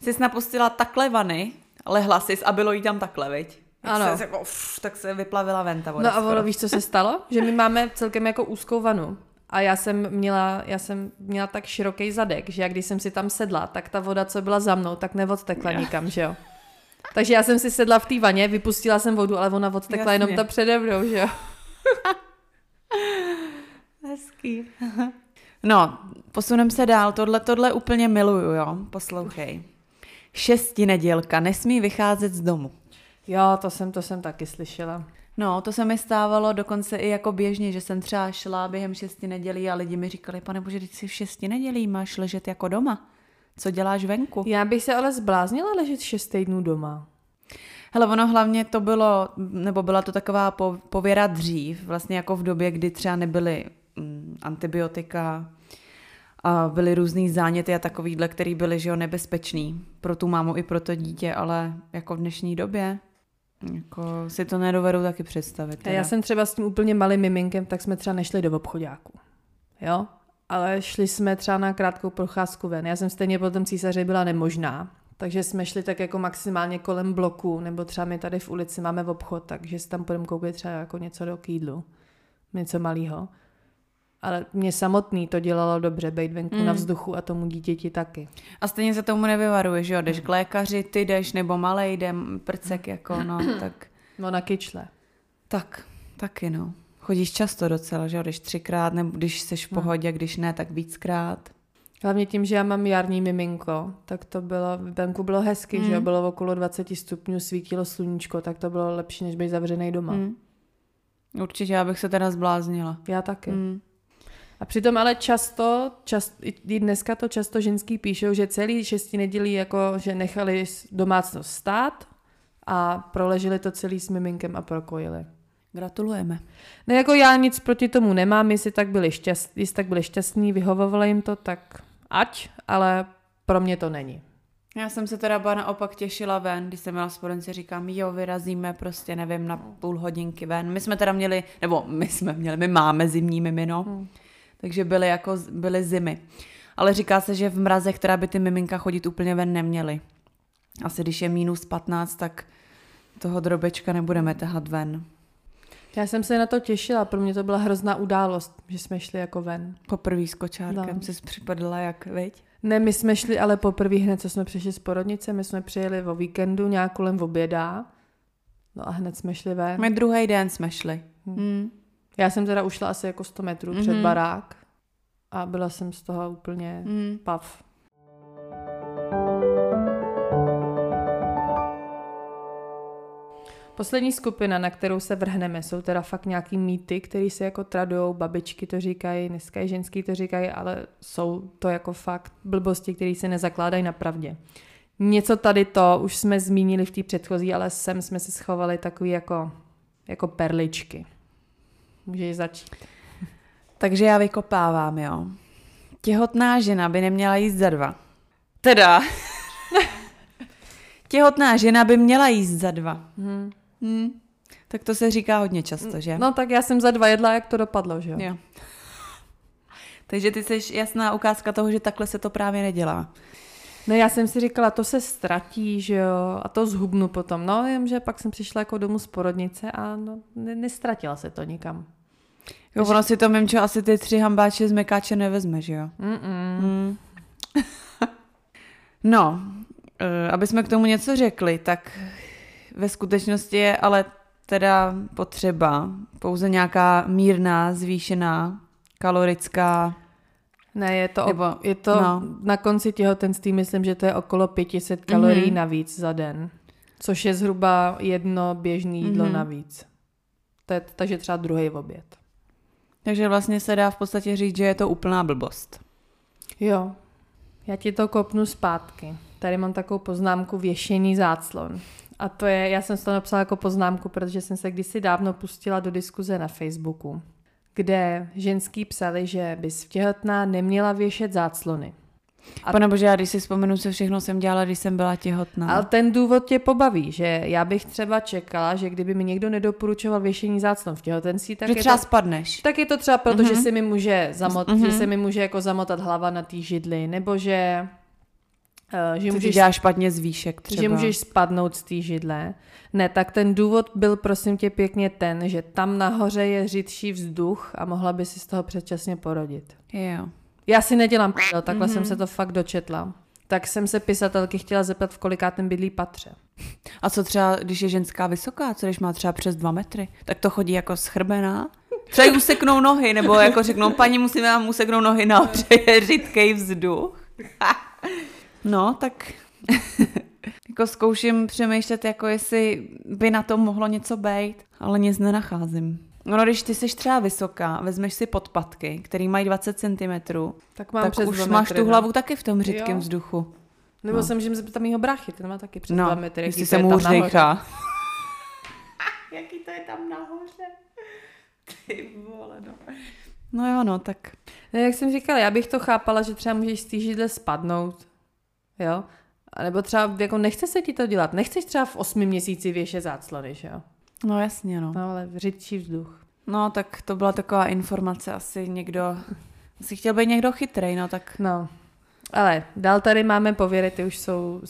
Jsi napustila takhle vany, lehla jsi a bylo jí tam takhle, viď? Jak Ano. Se, jako, uf, tak se vyplavila ven ta voda. No a ono, víš, co se stalo? Že my máme celkem jako úzkou vanu. A já jsem měla, já jsem měla tak široký zadek, že já když jsem si tam sedla, tak ta voda, co byla za mnou, tak neodtekla nikam, že jo. Takže já jsem si sedla v té vaně, vypustila jsem vodu, ale ona odtekla Jasně. jenom ta přede mnou, že jo. Hezký. No, posunem se dál. Tohle, tohle úplně miluju, jo. Poslouchej. Šesti nedělka nesmí vycházet z domu. Jo, to jsem, to jsem taky slyšela. No, to se mi stávalo dokonce i jako běžně, že jsem třeba šla během šesti nedělí a lidi mi říkali, pane bože, teď si v šesti nedělí máš ležet jako doma. Co děláš venku? Já bych se ale zbláznila ležet šest týdnů doma. Hele, ono hlavně to bylo, nebo byla to taková po- pověra dřív, vlastně jako v době, kdy třeba nebyly mm, antibiotika a byly různý záněty a takovýhle, který byly, že jo, nebezpečný pro tu mámu i pro to dítě, ale jako v dnešní době jako si to nedovedu taky představit. Teda. já jsem třeba s tím úplně malým miminkem, tak jsme třeba nešli do obchodáku. Jo? Ale šli jsme třeba na krátkou procházku ven. Já jsem stejně po tom císaři byla nemožná, takže jsme šli tak jako maximálně kolem bloku, nebo třeba my tady v ulici máme v obchod, takže si tam půjdeme koupit třeba jako něco do kýdlu, něco malého. Ale mě samotný to dělalo dobře, být venku mm. na vzduchu a tomu dítěti taky. A stejně se tomu nevyvaruje, že jo, jdeš k lékaři, ty jdeš, nebo malej jdem, prcek jako, no, tak, No na kyčle. tak, taky no. Chodíš často docela, že jo, jdeš třikrát, nebo když jsi v pohodě, když ne, tak víckrát. Hlavně tím, že já mám jarní miminko, tak to bylo, venku bylo hezky, mm. že jo, bylo okolo 20 stupňů, svítilo sluníčko, tak to bylo lepší, než být zavřený doma. Mm. Určitě, já bych se teda zbláznila. Já taky. Mm. A přitom ale často, čast, i dneska to často ženský píšou, že celý šesti nedělí jako, že nechali domácnost stát a proleželi to celý s miminkem a prokojili. Gratulujeme. Ne, jako já nic proti tomu nemám, jestli tak byli, šťast, jestli tak byli šťastní, vyhovovalo jim to, tak ať, ale pro mě to není. Já jsem se teda byla naopak těšila ven, když jsem měla sporenci, říkám, jo, vyrazíme prostě, nevím, na půl hodinky ven. My jsme teda měli, nebo my jsme měli, my máme zimní mimino, Hmm. Takže byly jako, byly zimy. Ale říká se, že v mrazech teda by ty miminka chodit úplně ven neměly. Asi když je minus 15, tak toho drobečka nebudeme tahat ven. Já jsem se na to těšila, pro mě to byla hrozná událost, že jsme šli jako ven. Poprvý s kočárkem No. jsi připadla jak, viď? Ne, my jsme šli ale poprvé hned, co jsme přišli z porodnice, my jsme přijeli o víkendu nějak kolem oběda, no a hned jsme šli ven. My druhý den jsme šli. Hmm. Já jsem teda ušla asi jako 100 metrů mm-hmm. před barák a byla jsem z toho úplně mm. Pav. Poslední skupina, na kterou se vrhneme, jsou teda fakt nějaký mýty, které se jako tradujou, babičky to říkají, dneska i ženský to říkají, ale jsou to jako fakt blbosti, které se nezakládají na pravdě. Něco tady to už jsme zmínili v té předchozí, ale sem jsme si schovali takový jako, jako perličky. Můžeš začít. Takže já vykopávám, jo. Těhotná žena by neměla jíst za dva. Teda. Těhotná žena by měla jíst za dva. Hmm. Hmm. Tak to se říká hodně často, že? No tak já jsem za dva jedla, jak to dopadlo, že jo? Jo. Takže ty jsi jasná ukázka toho, že takhle se to právě nedělá. No já jsem si říkala, to se ztratí, že jo, a to zhubnu potom. No, jenže pak jsem přišla jako domů z porodnice a no, ne, nestratila se to nikam. Jo, ono si to Mimčo asi ty tři hambáče z mekáče nevezme, že jo? Mm-mm. Hmm. no, eh, aby jsme k tomu něco řekli, tak ve skutečnosti je ale teda potřeba pouze nějaká mírná, zvýšená kalorická Ne, je to, Nebo- je to no. na konci těhotenství, myslím, že to je okolo 500 kalorií Mhm. mm-hmm. navíc za den, což je zhruba jedno běžné jídlo Mhm. mm-hmm. navíc. To je, takže třeba druhý oběd. Takže vlastně se dá v podstatě říct, že je to úplná blbost. Jo, já ti to kopnu zpátky. Tady mám takovou poznámku věšení záclon. A to je, já jsem to napsala jako poznámku, protože jsem se kdysi dávno pustila do diskuze na Facebooku, kde ženský psali, že bys v těhotná neměla věšet záclony. A... Pane bože, já když si vzpomenu, co všechno jsem dělala, když jsem byla těhotná. Ale ten důvod tě pobaví, že já bych třeba čekala, že kdyby mi někdo nedoporučoval věšení záclon v těhotenství, tak že je třeba to, spadneš. Tak je to třeba proto, mm-hmm. že si mi může zamot, mm-hmm. že se mi může jako zamotat hlava na té židli, nebo že Uh, že můžeš, dělá špatně z výšek třeba. Že můžeš spadnout z té židle. Ne, tak ten důvod byl prosím tě pěkně ten, že tam nahoře je řidší vzduch a mohla by si z toho předčasně porodit. Jo. Já si nedělám takhle mm-hmm. jsem se to fakt dočetla. Tak jsem se pisatelky chtěla zeptat, v kolikátém bydlí patře. A co třeba, když je ženská vysoká, co když má třeba přes dva metry, tak to chodí jako schrbená? Třeba jí useknou nohy, nebo jako řeknou, paní, musíme vám useknout nohy na je řidkej vzduch. no, tak jako zkouším přemýšlet, jako jestli by na tom mohlo něco být, ale nic nenacházím. No, když ty jsi třeba vysoká, vezmeš si podpatky, který mají 20 cm, tak, mám tak přes už metry, máš tu no. hlavu taky v tom řidkém vzduchu. Nebo no. se tam mýho bráchy, ten má taky přes no, 2 metry. Jestli se mu jaký to je tam nahoře. Ty vole, no. No jo, no, tak. No, jak jsem říkala, já bych to chápala, že třeba můžeš z té židle spadnout, jo, a nebo třeba jako nechce se ti to dělat, nechceš třeba v osmi měsíci věšet záclony, že jo. No jasně, no. No ale řidčí vzduch. No tak to byla taková informace, asi někdo, asi chtěl být někdo chytrý, no tak. No, ale dál tady máme pověry, ty už jsou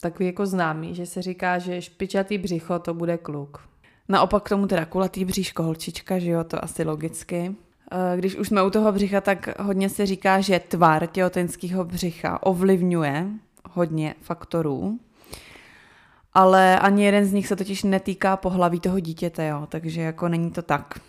takový jako známý, že se říká, že špičatý břicho to bude kluk. Naopak k tomu teda kulatý bříško holčička, že jo, to asi logicky. Eh, když už jsme u toho břicha, tak hodně se říká, že tvar těhotenského břicha ovlivňuje hodně faktorů ale ani jeden z nich se totiž netýká pohlaví toho dítěte, jo, takže jako není to tak,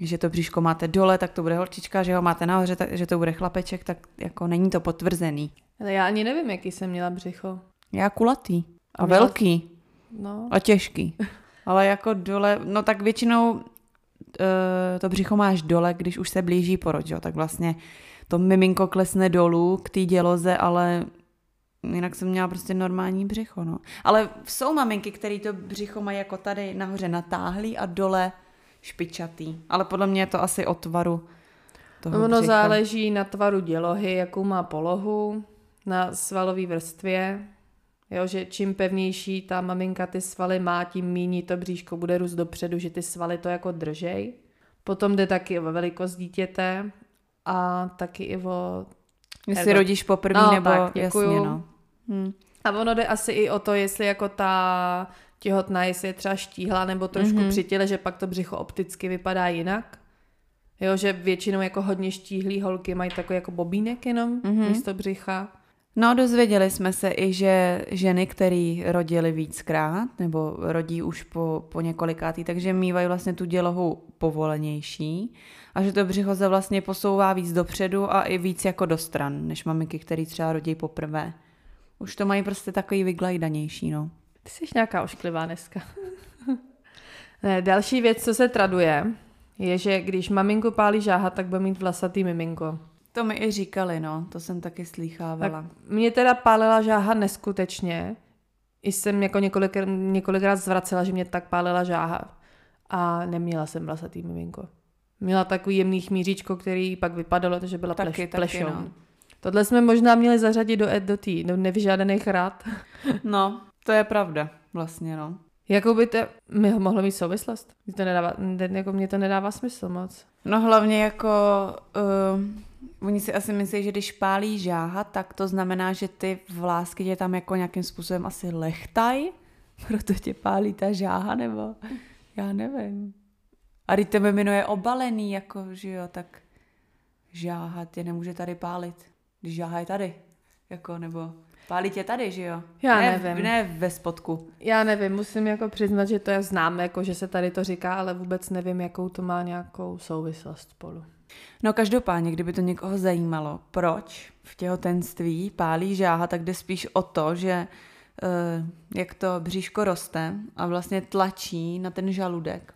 že to bříško máte dole, tak to bude holčička, že ho máte nahoře, tak, že to bude chlapeček, tak jako není to potvrzený. Ale já ani nevím, jaký jsem měla břicho. Já kulatý a, a měla... velký no. a těžký. Ale jako dole, no tak většinou uh, to břicho máš dole, když už se blíží porod, jo, tak vlastně to miminko klesne dolů k té děloze, ale Jinak jsem měla prostě normální břicho, no. Ale jsou maminky, které to břicho mají jako tady nahoře natáhlý a dole špičatý. Ale podle mě je to asi o tvaru toho Ono břicha. záleží na tvaru dělohy, jakou má polohu, na svalové vrstvě. Jo, že čím pevnější ta maminka ty svaly má, tím míní to bříško bude růst dopředu, že ty svaly to jako držej. Potom jde taky o velikost dítěte a taky i o... Jestli rodíš poprvé no, nebo tak, jasně, no. Hmm. A ono jde asi i o to, jestli jako ta těhotná, jestli je třeba štíhla nebo trošku mm-hmm. při těle, že pak to břicho opticky vypadá jinak. Jo, že většinou jako hodně štíhlý holky mají takový jako bobínek jenom mm-hmm. místo břicha. No, dozvěděli jsme se i, že ženy, které rodily víckrát, nebo rodí už po, po několikátý, takže mývají vlastně tu dělohu povolenější a že to břicho se vlastně posouvá víc dopředu a i víc jako do stran, než maminky, které třeba rodí poprvé. Už to mají prostě takový vyglajdanější, no. Ty jsi nějaká ošklivá dneska. ne, další věc, co se traduje, je, že když maminku pálí žáha, tak bude mít vlasatý miminko. To mi i říkali, no, to jsem taky slýchávala. Tak mě teda pálila žáha neskutečně. I jsem jako několik, několikrát zvracela, že mě tak pálila žáha. A neměla jsem vlasatý miminko. Měla takový jemný chmíříčko, který pak vypadalo, že byla taky, pleš, taky, plešou. No. Tohle jsme možná měli zařadit do, do tý, do nevyžádaných rád. No, to je pravda, vlastně, no. Jakou by to mi mohlo mít souvislost? Mě to nedává, jako mě to nedává smysl moc. No hlavně jako, uh, oni si asi myslí, že když pálí žáha, tak to znamená, že ty vlásky tě tam jako nějakým způsobem asi lechtaj, proto tě pálí ta žáha, nebo já nevím. A když tebe je obalený, jako, že jo, tak žáha tě nemůže tady pálit když žáha je tady, jako, nebo pálí tě tady, že jo? Já ne, nevím. Ne ve spodku. Já nevím, musím jako přiznat, že to je znám, jako že se tady to říká, ale vůbec nevím, jakou to má nějakou souvislost spolu. No každopádně, kdyby to někoho zajímalo, proč v těhotenství pálí žáha, tak jde spíš o to, že uh, jak to bříško roste a vlastně tlačí na ten žaludek.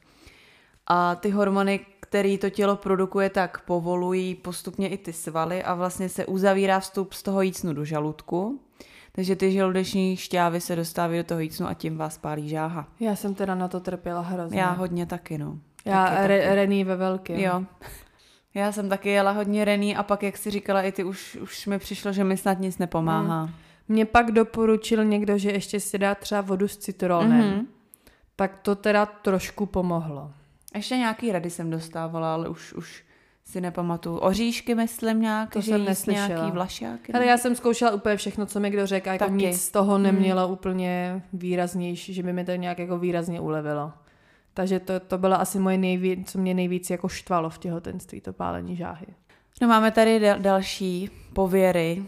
A ty hormony, který to tělo produkuje, tak povolují postupně i ty svaly a vlastně se uzavírá vstup z toho jícnu do žaludku. Takže ty žaludeční šťávy se dostávají do toho jícnu a tím vás pálí žáha. Já jsem teda na to trpěla hrozně. Já hodně taky, no. Já taky, re, taky. Rený ve velkém. Jo. Já jsem taky jela hodně rený a pak, jak si říkala i ty, už, už mi přišlo, že mi snad nic nepomáhá. Mm. Mě pak doporučil někdo, že ještě si dá třeba vodu s citronem. Mm-hmm. Tak to teda trošku pomohlo. Ještě nějaký rady jsem dostávala, ale už, už si nepamatuju. Oříšky, myslím, nějak, to že jsem neslyšela. nějaký vlašáky. Ale já jsem zkoušela úplně všechno, co mi kdo řekl, a jako Taky. nic z toho nemělo úplně výraznější, že by mi to nějak jako výrazně ulevilo. Takže to, to byla asi moje nejvíc, co mě nejvíc jako štvalo v těhotenství, to pálení žáhy. No máme tady dal- další pověry.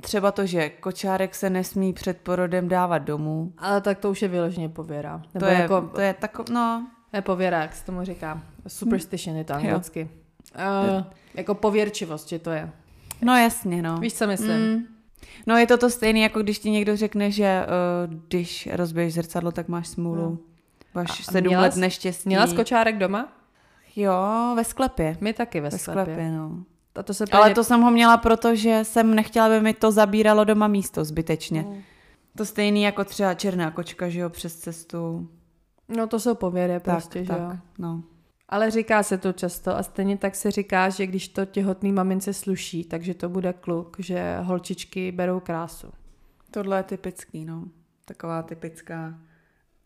Třeba to, že kočárek se nesmí před porodem dávat domů. Ale tak to už je vyloženě pověra. Nebo To je, jako, to je tako, no, pověra, jak se tomu říká. Superstition je to anglicky. Uh, jako pověrčivost, že to je. no jasně, no. Víš, co myslím? Mm. No je to to stejné, jako když ti někdo řekne, že uh, když rozbiješ zrcadlo, tak máš smůlu. No. Máš sedm měla let neštěstí. Měla jsi kočárek doma? Jo, ve sklepě. My taky ve, Ve sklepě. sklepě, no. A to se Ale to jsem ho měla proto, že jsem nechtěla, aby mi to zabíralo doma místo zbytečně. Mm. To stejný jako třeba černá kočka, že jo, přes cestu. No to jsou pověry Tak, prostě, že tak, jo. no. Ale říká se to často a stejně tak se říká, že když to těhotný mamince sluší, takže to bude kluk, že holčičky berou krásu. Tohle je typický, no. Taková typická,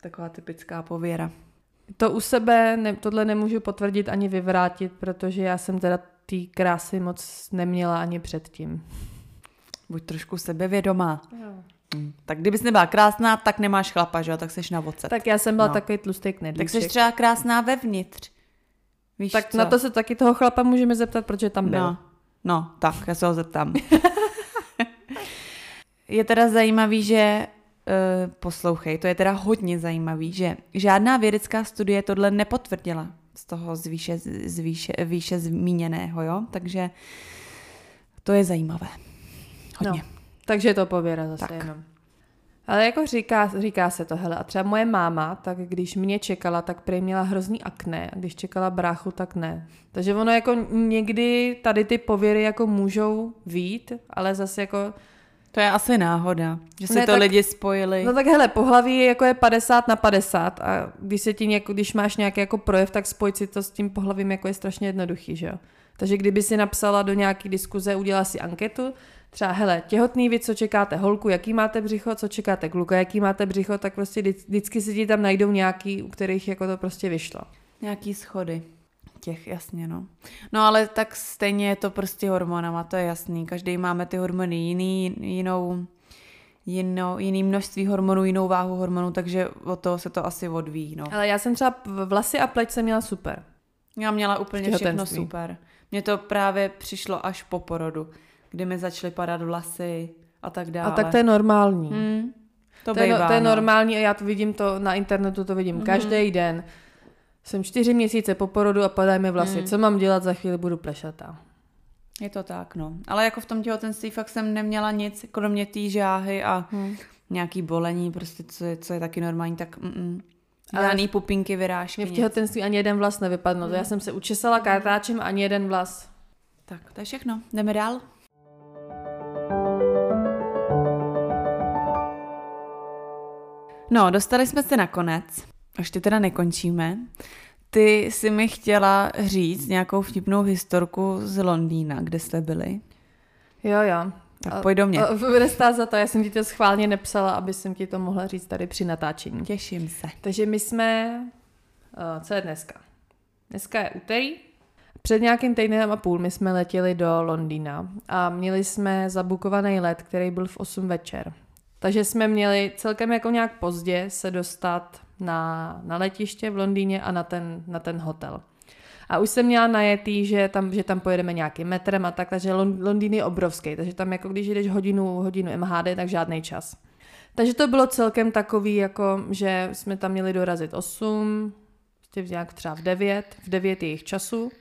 taková typická pověra. To u sebe ne, tohle nemůžu potvrdit ani vyvrátit, protože já jsem teda té krásy moc neměla ani předtím. Buď trošku sebevědomá. Jo. Hm. Tak kdybys nebyla krásná, tak nemáš chlapa, že jo, tak seš na vocet. Tak já jsem byla No. no. takový tlustý knedlíček. tak jsi třeba krásná vevnitř. Víš tak co? na to se taky toho chlapa můžeme zeptat, protože tam byl. No, no, tak, já se ho zeptám. je teda zajímavý, že uh, poslouchej, to je teda hodně zajímavý, že žádná vědecká studie tohle nepotvrdila z toho z výše, z výše, výše zmíněného, jo? Takže to je zajímavé. Hodně. No, takže je to pověra zase Tak. jenom. Ale jako říká, říká se to, hele, a třeba moje máma, tak když mě čekala, tak prý měla hrozný akné, a když čekala bráchu, tak ne. Takže ono jako někdy tady ty pověry jako můžou vít, ale zase jako, To je asi náhoda, že si Ne, to tak- lidi spojili. no tak hele, pohlaví je jako je 50 na 50 a když se ti něko, když máš nějaký jako projev, tak spojit si to s tím pohlavím jako je strašně jednoduchý, že jo. Takže kdyby si napsala do nějaký diskuze, udělala si anketu, třeba hele, těhotný vy, co čekáte holku, jaký máte břicho, co čekáte kluka, jaký máte břicho, tak prostě vždy- vždycky si ti tam najdou nějaký, u kterých jako to prostě vyšlo. Nějaký schody. Těch, jasně, no. No ale tak stejně je to prostě hormonama, to je jasný. Každý máme ty hormony jiný, jinou, jinou, jiný množství hormonů, jinou váhu hormonů, takže od toho se to asi odvíjí, no. Ale já jsem třeba vlasy a pleť jsem měla super. Já měla úplně všechno super. Mně to právě přišlo až po porodu, kdy mi začaly padat vlasy a tak dále. A tak to je normální. Hmm, to, To, je, bývá, no, to je no. normální a já to vidím to na internetu, to vidím mm-hmm. každý den. Jsem čtyři měsíce po porodu a padají mi vlasy. Mm. Mm. Co mám dělat za chvíli, budu plešatá. Je to tak, no. Ale jako v tom těhotenství fakt jsem neměla nic, kromě té žáhy a Hmm. nějaký bolení, prostě co je, co je taky normální, tak mm, Ale žádný pupinky, vyrážky, Mě v nic. těhotenství ani jeden vlas nevypadl. Mm. Já jsem se učesala kartáčem ani jeden vlas. Tak, to je všechno. Jdeme dál? No, dostali jsme se na konec. Ještě teda nekončíme. Ty jsi mi chtěla říct nějakou vtipnou historku z Londýna, kde jste byli. Jo, jo. Tak pojď do mě. Bude stát za to, já jsem ti to schválně nepsala, aby jsem ti to mohla říct tady při natáčení. Těším se. Takže my jsme, uh, co je dneska? Dneska je úterý. Před nějakým týdnem a půl my jsme letěli do Londýna a měli jsme zabukovaný let, který byl v 8 večer. Takže jsme měli celkem jako nějak pozdě se dostat na, na letiště v Londýně a na ten, na ten hotel. A už jsem měla najetý, že tam, že tam pojedeme nějakým metrem a tak, takže Lon- Londýn je obrovský, takže tam jako když jdeš hodinu, hodinu MHD, tak žádný čas. Takže to bylo celkem takový, jako, že jsme tam měli dorazit 8, prostě nějak třeba v 9, v 9 jejich času.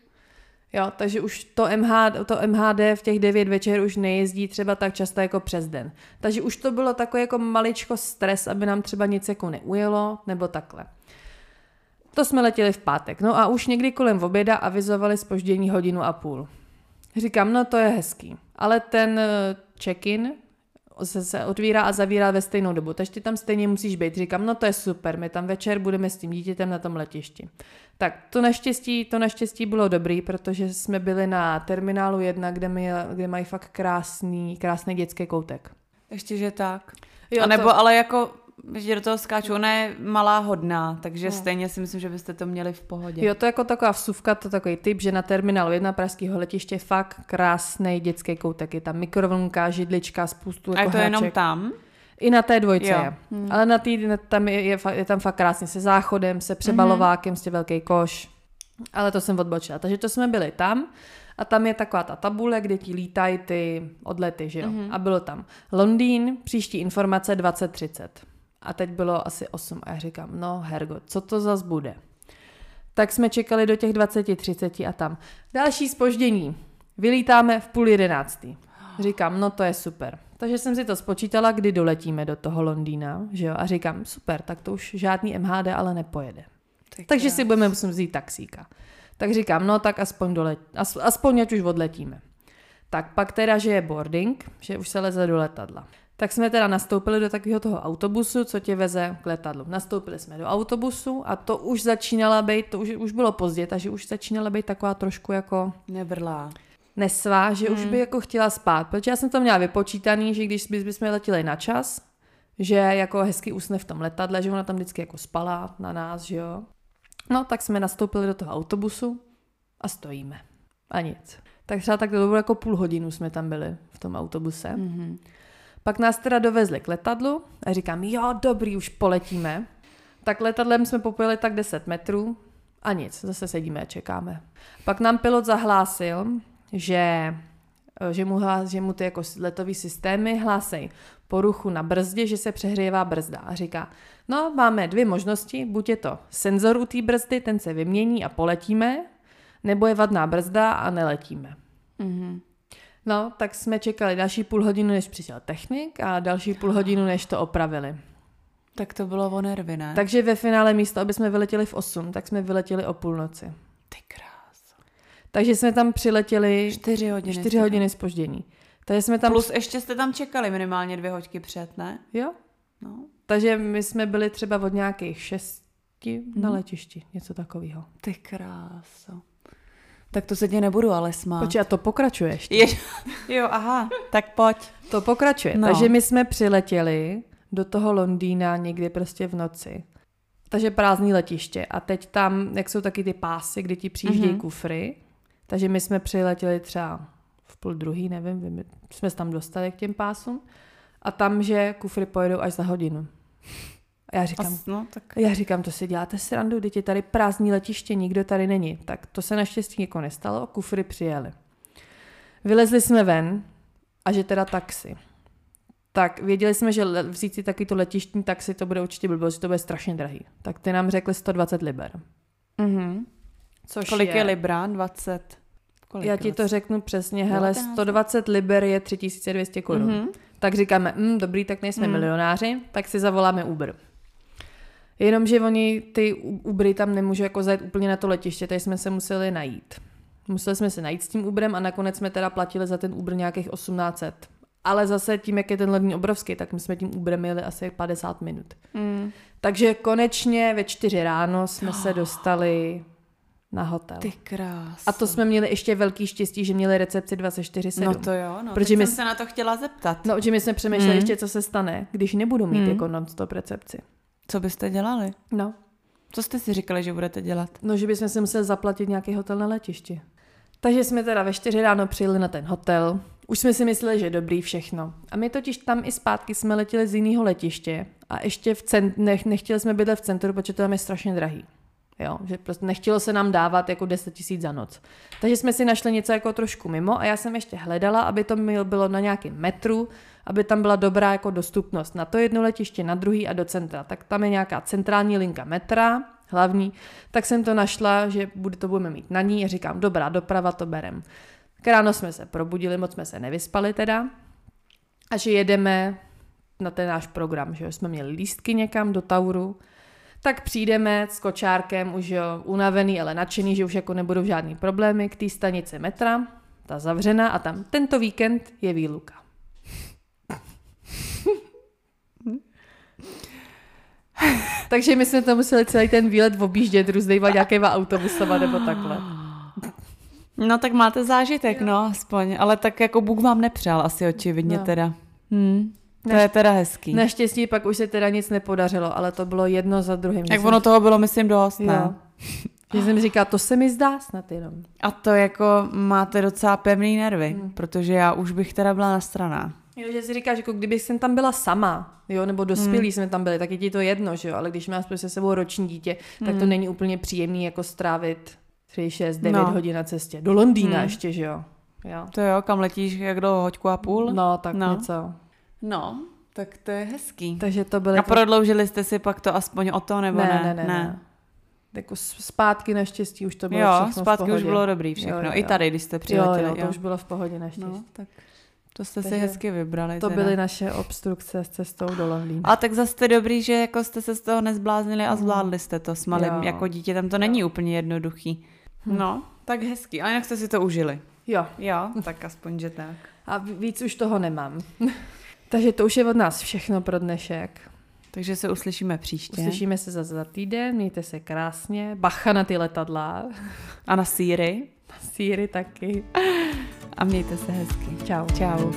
Jo, takže už to MHD, to MHD v těch 9 večer už nejezdí třeba tak často jako přes den. Takže už to bylo takový jako maličko stres, aby nám třeba nic jako neujelo, nebo takhle. To jsme letěli v pátek. No a už někdy kolem oběda avizovali spoždění hodinu a půl. Říkám, no to je hezký. Ale ten eh, check-in se, se otvírá a zavírá ve stejnou dobu, takže ty tam stejně musíš být. Říkám, no to je super, my tam večer budeme s tím dítětem na tom letišti. Tak to naštěstí, to naštěstí bylo dobrý, protože jsme byli na terminálu 1, kde, mi, kde mají fakt krásný, krásný dětský koutek. Ještě, že tak. Jo, a nebo to... ale jako že do toho skáču, ona je malá hodná, takže no. stejně si myslím, že byste to měli v pohodě. Jo, to je jako taková vsuvka, to takový typ, že na terminálu jedna pražského letiště je fakt krásný dětský koutek. Je tam mikrovlnka, židlička, spoustu jako A je to hraček. jenom tam? I na té dvojce jo. je. Hmm. Ale na té, tam je, je, je, tam fakt krásně se záchodem, se přebalovákem, mm-hmm. velký koš. Ale to jsem odbočila. Takže to jsme byli tam a tam je taková ta tabule, kde ti lítají ty odlety, že jo. Mm-hmm. A bylo tam Londýn, příští informace 2030. A teď bylo asi 8 a já říkám, no hergo, co to zas bude? Tak jsme čekali do těch 20-30 a tam. Další spoždění. Vylítáme v půl jedenáctý. Říkám, no to je super. Takže jsem si to spočítala, kdy doletíme do toho Londýna, že jo? A říkám, super, tak to už žádný MHD ale nepojede. Tak Takže si budeme muset vzít taxíka. Tak říkám, no tak aspoň, dolet, as, aspoň ať už odletíme. Tak pak teda, že je boarding, že už se leze do letadla. Tak jsme teda nastoupili do takového toho autobusu, co tě veze k letadlu. Nastoupili jsme do autobusu a to už začínala být, to už, už bylo pozdě, takže už začínala být taková trošku jako... Nevrlá. Nesvá, že hmm. už by jako chtěla spát, protože já jsem to měla vypočítaný, že když bychom letěli na čas, že jako hezky usne v tom letadle, že ona tam vždycky jako spala na nás, že jo. No, tak jsme nastoupili do toho autobusu a stojíme. A nic. Tak třeba tak bylo jako půl hodinu jsme tam byli v tom autobuse. Mm-hmm. Pak nás teda dovezli k letadlu a říkám, jo, dobrý, už poletíme. Tak letadlem jsme popojili tak 10 metrů a nic, zase sedíme a čekáme. Pak nám pilot zahlásil, že, že, mu, hlás, že mu ty jako letový systémy hlásej poruchu na brzdě, že se přehřejevá brzda. A říká, no máme dvě možnosti, buď je to senzor u té brzdy, ten se vymění a poletíme, nebo je vadná brzda a neletíme. Mm-hmm. No, tak jsme čekali další půl hodinu, než přišel technik a další půl hodinu, než to opravili. Tak to bylo o nervy, ne? Takže ve finále místo, aby jsme vyletěli v 8, tak jsme vyletěli o půlnoci. Ty krás. Takže jsme tam přiletěli 4 hodiny. 4 hodiny spoždění. Takže jsme tam... Plus ještě jste tam čekali minimálně dvě hoďky před, ne? Jo. No. Takže my jsme byli třeba od nějakých šesti na letišti, něco takového. Ty kráso. Tak to se tě nebudu ale smát. Počkej, a to pokračuje ještě. Je, jo, aha, tak pojď. To pokračuje. No. Takže my jsme přiletěli do toho Londýna někdy prostě v noci. Takže prázdný letiště. A teď tam, jak jsou taky ty pásy, kdy ti přijíždějí mm-hmm. kufry. Takže my jsme přiletěli třeba v půl druhý, nevím, my jsme se tam dostali k těm pásům. A tam, že kufry pojedou až za hodinu. A já říkám, As, no, tak... já říkám, to si děláte srandu, teď je tady prázdný letiště, nikdo tady není. Tak to se naštěstí jako nestalo, kufry přijeli. Vylezli jsme ven a že teda taxi. Tak věděli jsme, že vzít si takovýto letištní taxi, to bude určitě blbost, že to bude strašně drahý. Tak ty nám řekli 120 liber. Mhm. Což Kolik je, je libra? 20? Kolik já ti to řeknu přesně, hele, 120 liber je 3200 korun. Mm-hmm. Tak říkáme, mm, dobrý, tak nejsme mm. milionáři, tak si zavoláme Uber. Jenomže oni ty Ubery tam nemůžou jako zajít úplně na to letiště, takže jsme se museli najít. Museli jsme se najít s tím Uberem a nakonec jsme teda platili za ten Uber nějakých 1800. Ale zase tím, jak je ten levný obrovský, tak my jsme tím Uberem měli asi 50 minut. Mm. Takže konečně ve čtyři ráno jsme oh. se dostali na hotel. Ty krás. A to jsme měli ještě velký štěstí, že měli recepci 24-7. No to jo, no. Protože my jsem se na to chtěla zeptat. No, že my jsme přemýšleli mm. ještě, co se stane, když nebudu mít mm. jako non-stop recepci. Co byste dělali? No. Co jste si říkali, že budete dělat? No, že bychom si museli zaplatit nějaký hotel na letišti. Takže jsme teda ve čtyři ráno přijeli na ten hotel. Už jsme si mysleli, že je dobrý všechno. A my totiž tam i zpátky jsme letěli z jiného letiště a ještě v cent- nech- nechtěli jsme bydlet v centru, protože to tam je strašně drahý. Jo, že prostě nechtělo se nám dávat jako 10 tisíc za noc. Takže jsme si našli něco jako trošku mimo a já jsem ještě hledala, aby to bylo na nějakém metru, aby tam byla dobrá jako dostupnost na to jedno letiště, na druhý a do centra. Tak tam je nějaká centrální linka metra, hlavní, tak jsem to našla, že bude, to budeme mít na ní a říkám, dobrá, doprava to berem. Ráno jsme se probudili, moc jsme se nevyspali teda a že jedeme na ten náš program, že jsme měli lístky někam do Tauru, Tak přijdeme s kočárkem už jo, unavený, ale nadšený, že už jako nebudou žádný problémy k té stanici metra, ta zavřená a tam tento víkend je výluka. Takže my jsme to museli celý ten výlet objíždět různýma nějakýma autobusama nebo takhle. No tak máte zážitek, no aspoň, ale tak jako Bůh vám nepřál asi očividně No. teda. Hm. To Neš- je teda hezký. Naštěstí pak už se teda nic nepodařilo, ale to bylo jedno za druhým. Jsem- ono toho bylo, myslím, dost, ne? Že jsem říkala, to se mi zdá snad jenom. A to jako máte docela pevný nervy, Hmm. protože já už bych teda byla na stranách. Jo, že si říkáš, jako kdyby jsem tam byla sama, jo, nebo dospělí Hmm. jsme tam byli, tak je ti to jedno, že jo, ale když máš prostě se sebou roční dítě, tak to Hmm. není úplně příjemný jako strávit 3, 6, 9 No. hodin na cestě. Do Londýna Hmm. ještě, že jo. jo. To jo, kam letíš, jak do hoďku a půl? No, tak No. něco. no tak to je hezký. Takže to byly... A jako- prodloužili jste si pak to aspoň o to, nebo ne? ne, ne, ne, ne. Jako zpátky naštěstí už to bylo Jo, všechno v zpátky už pohodě. bylo dobrý všechno. Jo, jo, I jo. tady, když jste Jo, přiletěli. jo, to už bylo v pohodě naštěstí. No, tak to jste si Takže hezky vybrali. To teda. byly naše obstrukce s cestou do Londýna. A tak zase jste dobrý, že jako jste se z toho nezbláznili a zvládli jste to s malým Jo. jako dítětem. To není úplně jednoduchý. No, tak hezký. A jak jste si to užili? Jo, Jo, tak aspoň, že tak. a víc už toho nemám. Takže to už je od nás všechno pro dnešek. Takže se uslyšíme příště. Uslyšíme se zase za týden, mějte se krásně, bacha na ty letadla, A na síry síry taky. A mějte se hezky. Čau. Čau.